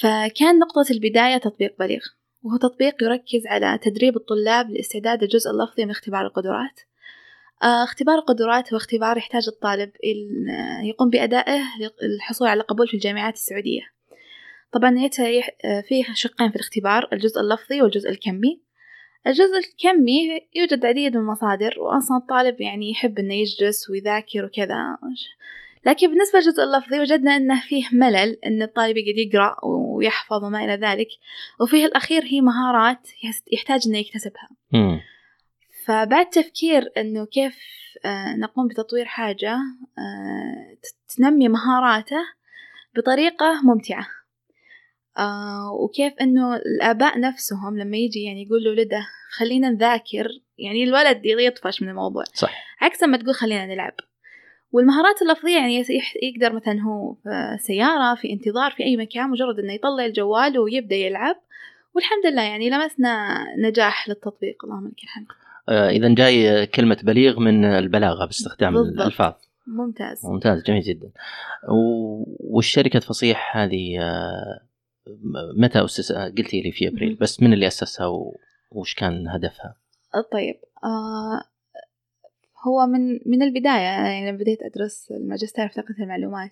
فكان نقطة البداية تطبيق بليغ وهو تطبيق يركز على تدريب الطلاب لاستعداد الجزء اللفظي من اختبار القدرات. اختبار القدرات هو اختبار يحتاج الطالب يقوم بأدائه للحصول على قبول في الجامعات السعودية. طبعا فيه شقين في الاختبار الجزء اللفظي والجزء الكمي. الجزء الكمي يوجد عديد من المصادر وأصلا الطالب يعني يحب إنه يجلس ويذاكر وكذا. لكن بالنسبة للجزء اللفظي وجدنا أنه فيه ملل أن الطالب يقعد يقرأ ويحفظ وما إلى ذلك. وفيه الأخير هي مهارات يحتاج أنه يكتسبها. فبعد تفكير أنه كيف آه، نقوم بتطوير حاجة آه، تنمي مهاراته بطريقة ممتعة. آه وكيف إنه الآباء نفسهم لما يجي يعني يقول لولده خلينا نذاكر يعني الولد يطفش من الموضوع. صح. عكس ما تقول خلينا نلعب. والمهارات اللفظية يعني يقدر مثلا هو في سيارة في انتظار في أي مكان مجرد إنه يطلع الجوال ويبدأ يلعب. والحمد لله يعني لمسنا نجاح للتطبيق. اللهم لك الحمد. آه إذا جاي كلمة بليغ من البلاغة باستخدام بالضبط. الألفاظ. ممتاز. ممتاز جميل جدا. والشركة فصيح هذه آه، متى أسس قلتي لي في أبريل بس من اللي أسسها وش كان هدفها؟ طيب آه هو من من البداية يعني لما بديت أدرس الماجستير في تقنية المعلومات.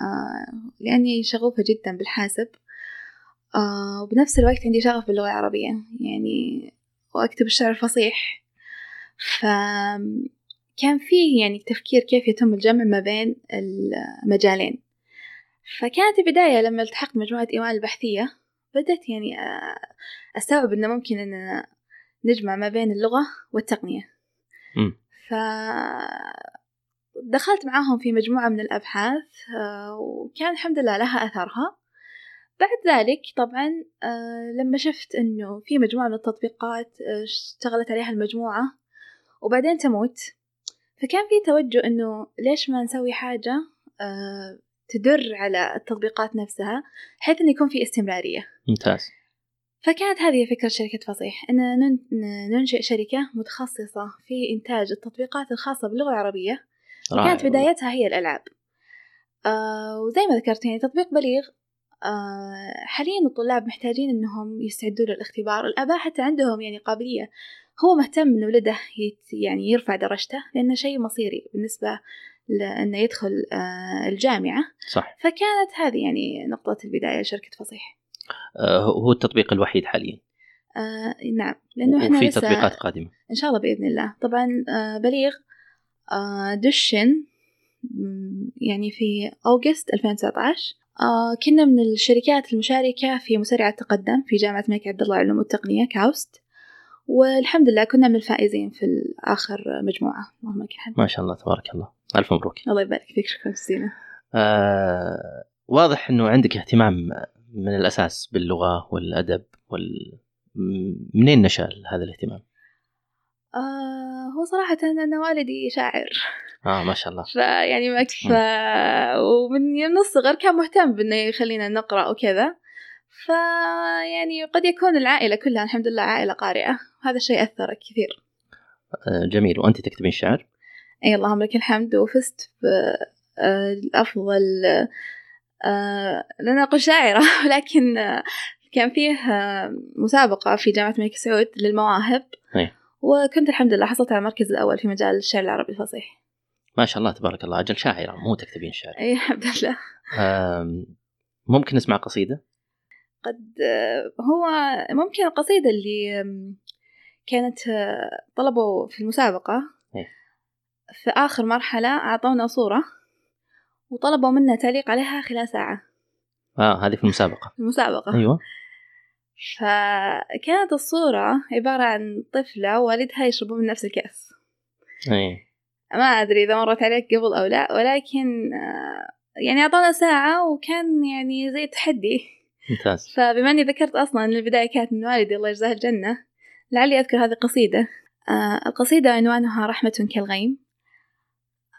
آه لأني شغوفة جدا بالحاسب. آه وبنفس الوقت عندي شغف باللغة العربية. يعني وأكتب الشعر الفصيح فكان فيه يعني تفكير كيف يتم الجمع ما بين المجالين. فكانت البداية لما التحقت مجموعة إيمان البحثية بدأت يعني أستوعب إنه ممكن أن نجمع ما بين اللغة والتقنية. م. ف دخلت معاهم في مجموعة من الأبحاث وكان الحمد لله لها أثرها. بعد ذلك طبعا لما شفت أنه في مجموعة من التطبيقات اشتغلت عليها المجموعة وبعدين تموت. فكان في توجه أنه ليش ما نسوي حاجة تدر على التطبيقات نفسها بحيث أن يكون في استمرارية. ممتاز. فكانت هذه فكرة شركة فصيح أن ننشئ شركة متخصصة في إنتاج التطبيقات الخاصة باللغة العربية. وكانت بدايتها هي الألعاب. آه وزي ما ذكرت يعني تطبيق بليغ آه حاليا الطلاب محتاجين أنهم يستعدوا للاختبار. الآباء حتى عندهم يعني قابلية هو مهتم إنه ولده يعني يرفع درجته لأنه شيء مصيري بالنسبة لأنه يدخل آه، الجامعة. صح. فكانت هذه يعني نقطة البداية لشركة فصيح. آه، هو التطبيق الوحيد حاليا. آه نعم. لأنه إحنا وفي تطبيقات قادمة. إن شاء الله بإذن الله. طبعا آه بليغ آه دشن يعني في أوغست 2019 آه كنا من الشركات المشاركة في مسرع التقدم في جامعة الملك عبد الله للعلوم والتقنية كاوست والحمد لله كنا من الفائزين في آخر مجموعة. اللهم لك الحمد. ما شاء الله تبارك الله. ألف مبروك. الله يبارك فيك شكرا جزيلا. آه واضح أنه عندك اهتمام من الأساس باللغة والأدب وال... منين نشأ هذا الاهتمام؟ آه هو صراحة أنا والدي شاعر. آه ما شاء الله. فيعني ما ف... ومن الصغر كان مهتم بأنه يخلينا نقرأ وكذا. فيعني قد يكون العائلة كلها الحمد لله عائلة قارئة. هذا الشيء أثر كثير. آه جميل. وأنت تكتبين شعر؟ أي اللهم لك الحمد. وفزت بافضل آه لن أقول شاعرة. ولكن كان فيه مسابقة في جامعة الملك سعود للمواهب. أي. وكنت الحمد لله حصلت على المركز الأول في مجال الشعر العربي الفصيح. ما شاء الله تبارك الله. أجل شاعرة مو تكتبين شعر. أي الحمد لله. ممكن نسمع قصيدة؟ قد هو ممكن القصيدة اللي كانت طلبوا في المسابقة. أي. في آخر مرحلة أعطونا صورة وطلبوا منا تعليق عليها خلال ساعة. آه هذه في المسابقة. في المسابقة. أيوه. فكانت الصورة عبارة عن طفلة والدها يشربون من نفس الكأس. اي ما أدري إذا مرت عليك قبل أو لا ولكن يعني أعطونا ساعة وكان يعني زي تحدي ممتاز. فبما أني ذكرت أصلا أن البداية كانت من والدي الله يجزاه الجنة لعلي أذكر هذه القصيدة. آه القصيدة عنوانها رحمة كالغيم.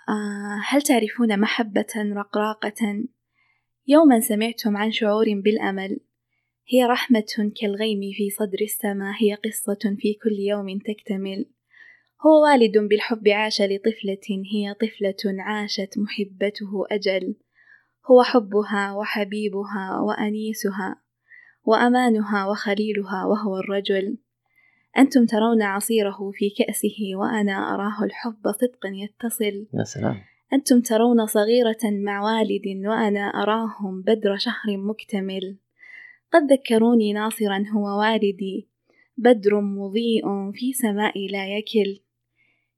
آه هل تعرفون محبة رقراقة؟ يوما سمعتم عن شعور بالأمل. هي رحمة كالغيم في صدر السماء هي قصة في كل يوم تكتمل. هو والد بالحب عاش لطفلة هي طفلة عاشت محبته أجل. هو حبها وحبيبها وأنيسها وأمانها وخليلها وهو الرجل. أنتم ترون عصيره في كأسه وأنا أراه الحب صدقا يتصل. يا سلام. أنتم ترون صغيرة مع والد وأنا أراهم بدر شهر مكتمل. قد ذكروني ناصرا هو والدي. بدر مضيء في سماء لا يكل.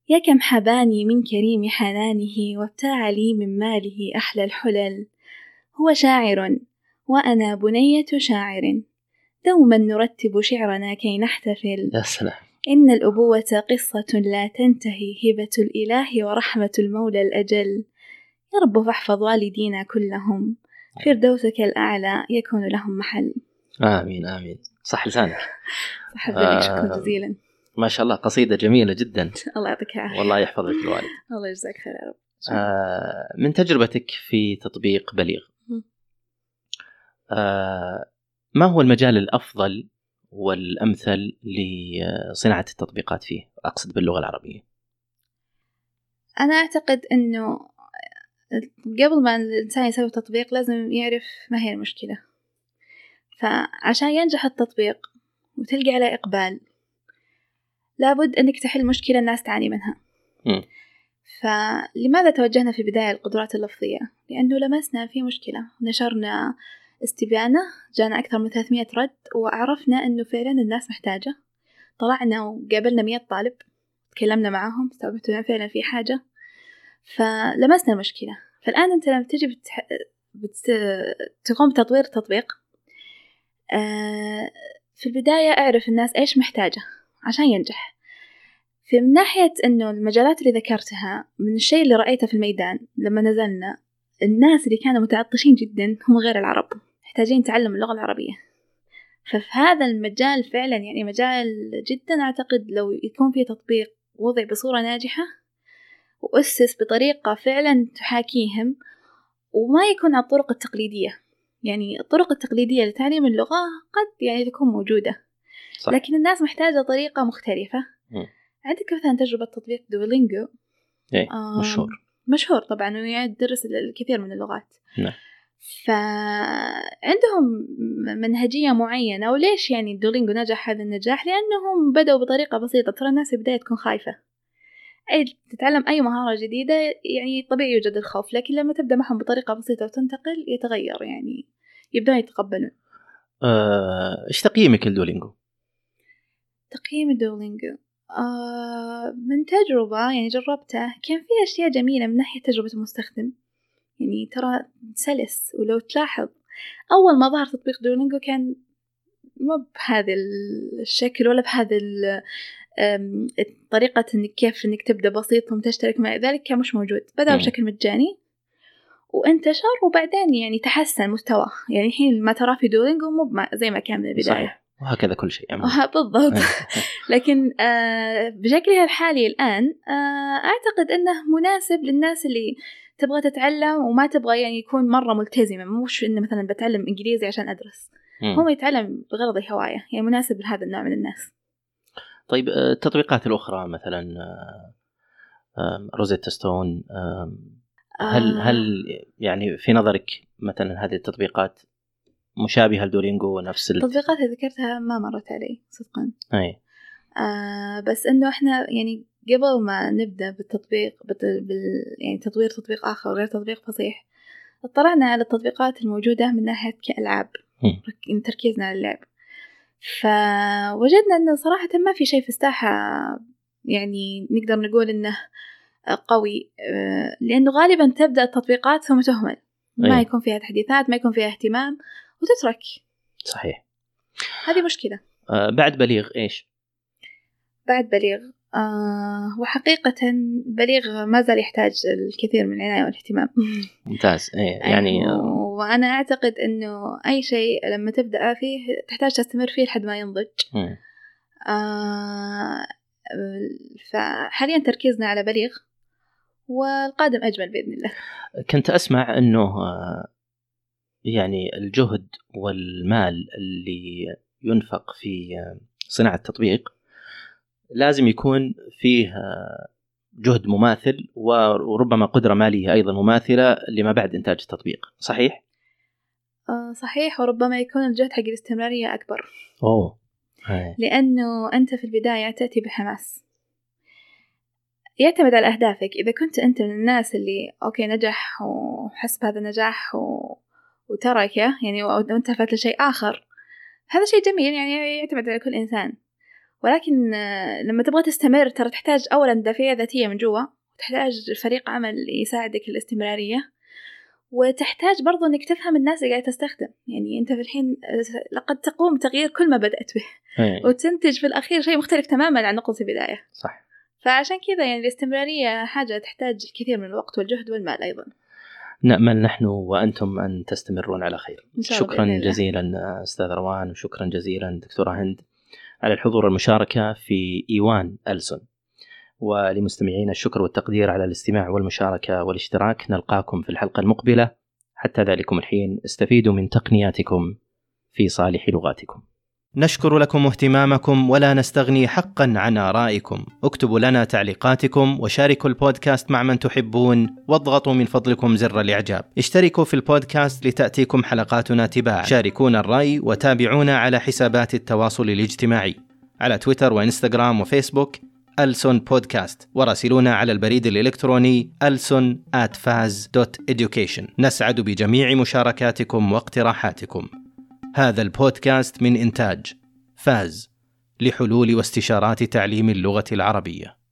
يا كم حباني من كريم حنانه وابتاع لي من ماله أحلى الحلل. هو شاعر وأنا بنية شاعر. دوما نرتب شعرنا كي نحتفل. يا سلام. إن الأبوة قصة لا تنتهي هبة الإله ورحمة المولى الأجل. يا رب فاحفظ والدينا كلهم. فردوسك الأعلى يكون لهم محل. آمين آمين. صح لسانك. صح آه. شكرا جزيلا. ما شاء الله قصيدة جميلة جدا. الله يعطيك العافية. والله يحفظ لك الوالد. الله يجزاك خير يا رب. آه من تجربتك في تطبيق بليغ. آه ما هو المجال الأفضل والأمثل لصناعة التطبيقات فيه أقصد باللغة العربية أنا أعتقد إنه قبل ما الإنسان يسوي تطبيق لازم يعرف ما هي المشكلة فعشان ينجح التطبيق وتلقى عليه إقبال لابد إنك تحل مشكلة الناس تعاني منها مم. فلماذا توجهنا في البداية للقدرات اللفظية؟ لأنه لمسنا في مشكلة نشرنا استبيانة جانا أكثر من 300 رد وعرفنا أنه فعلا الناس محتاجة. طلعنا وقابلنا 100 طالب تكلمنا معاهم استوعبت إنه فعلا في حاجة فلمسنا المشكلة. فالآن أنت لما تجي بتح... بت... تقوم بتطوير تطبيق آه، في البداية أعرف الناس إيش محتاجة عشان ينجح. في من ناحية إنه المجالات اللي ذكرتها من الشيء اللي رأيته في الميدان لما نزلنا الناس اللي كانوا متعطشين جدا هم غير العرب. محتاجين تعلم اللغة العربية. ففي هذا المجال فعلا يعني مجال جدا أعتقد لو يكون فيه تطبيق وضع بصورة ناجحة وأسس بطريقة فعلا تحاكيهم وما يكون على الطرق التقليدية. يعني الطرق التقليدية لتعليم اللغة قد يعني تكون موجودة. صح. لكن الناس محتاجة طريقة مختلفة. مم. عندك مثلا تجربة تطبيق دولينجو؟ آم، مشهور. مشهور طبعا ويدرس الكثير من اللغات. نعم. فعندهم منهجية معينة. وليش يعني دولينجو نجح هذا النجاح؟ لأنهم بدأوا بطريقة بسيطة. ترى الناس في البداية تكون خايفة. أي تتعلم أي مهارة جديدة يعني طبيعي يوجد الخوف لكن لما تبدأ معهم بطريقة بسيطة وتنتقل يتغير يعني يبدأون يتقبلون. آه، إيش تقييمك لدولينجو؟ تقييم دولينجو آه من تجربة يعني جربته كان في أشياء جميلة من ناحية تجربة المستخدم. يعني ترى سلس ولو تلاحظ. أول ما ظهر تطبيق دولينجو كان مو بهذا الشكل ولا بهذا ال- أم، طريقة إنك كيف إنك تبدأ بسيط ثم تشترك مع ذلك كان مش موجود. بدأ. بشكل مجاني وانتشر وبعدين يعني تحسن مستواه. يعني الحين ما تراه في دولينجو مو زي ما كان من البداية. صحيح. وهكذا كل شيء. بالضبط. لكن آه، بشكلها الحالي الآن آه، أعتقد أنه مناسب للناس اللي تبغى تتعلم وما تبغى يعني يكون مرة ملتزمة. مش إنه مثلا بتعلم إنجليزي عشان أدرس. مم. هو يتعلم بغرض الهواية. يعني مناسب لهذا النوع من الناس. طيب آه، التطبيقات الأخرى مثلا آه، روزيتا ستون هل آه، هل يعني في نظرك مثلا هذه التطبيقات مشابهة لدولينجو نفس ال... التطبيقات اللي ذكرتها ما مرت علي صدقا. أي. آه بس إنه إحنا يعني قبل ما نبدأ بالتطبيق. بال... يعني تطوير تطبيق آخر غير تطبيق فصيح اطلعنا على التطبيقات الموجودة من ناحية كألعاب. رك- تركيزنا على اللعب فوجدنا أنه صراحة ما في شيء في الساحة يعني نقدر نقول أنه قوي آه، لأنه غالبا تبدأ التطبيقات ثم تهمل ما أي. يكون فيها تحديثات ما يكون فيها اهتمام وتترك صحيح هذه مشكلة آه، بعد بليغ إيش؟ بعد بليغ آه وحقيقة بليغ ما زال يحتاج الكثير من العناية والاهتمام. ممتاز. إيه يعني آه، وأنا أعتقد أنه أي شيء لما تبدأ فيه تحتاج تستمر فيه لحد ما ينضج. آه فحاليا تركيزنا على بليغ والقادم أجمل بإذن الله. كنت أسمع إنه آه، يعني الجهد والمال اللي ينفق في آه، صناعة التطبيق لازم يكون فيه آه، جهد مماثل وربما قدرة مالية أيضا مماثلة لما بعد إنتاج التطبيق. صحيح؟ آه صحيح وربما يكون الجهد حق الاستمرارية أكبر. أوه. إيه. لأنه أنت في البداية تأتي بحماس. يعتمد على أهدافك. إذا كنت أنت من الناس اللي أوكي نجح وحس بهذا النجاح و... وتركه يعني وانتفت لشيء آخر هذا شيء جميل يعني يعتمد على كل إنسان. ولكن آه، لما تبغى تستمر ترى تحتاج أولا دافعية ذاتية من جوا وتحتاج فريق عمل يساعدك الاستمرارية وتحتاج برضو إنك تفهم الناس اللي قاعدة تستخدم. يعني أنت في الحين آه، لقد تقوم بتغيير كل ما بدأت به إيه. وتنتج في الأخير شيء مختلف تماما عن نقطة البداية. صح. فعشان كذا يعني الاستمرارية حاجة تحتاج الكثير من الوقت والجهد والمال أيضا. نأمل نحن وأنتم أن تستمرون على خير. شكرا. جزيلا أستاذ روان وشكرا جزيلا دكتورة هند. على الحضور والمشاركة في إيوان ألسن. ولمستمعينا الشكر والتقدير على الاستماع والمشاركة والاشتراك. نلقاكم في الحلقة المقبلة. حتى ذلكم الحين استفيدوا من تقنياتكم في صالح لغاتكم. نشكر لكم اهتمامكم ولا نستغني حقا عن آرائكم. اكتبوا لنا تعليقاتكم وشاركوا البودكاست مع من تحبون واضغطوا من فضلكم زر الإعجاب. اشتركوا في البودكاست لتأتيكم حلقاتنا تباعا. شاركونا الرأي وتابعونا على حسابات التواصل الاجتماعي. على تويتر وإنستغرام وفيسبوك ألسون بودكاست. وراسلونا على البريد الإلكتروني ألسون at faz.education نسعد بجميع مشاركاتكم واقتراحاتكم. هذا البودكاست من إنتاج فاز لحلول واستشارات تعليم اللغة العربية.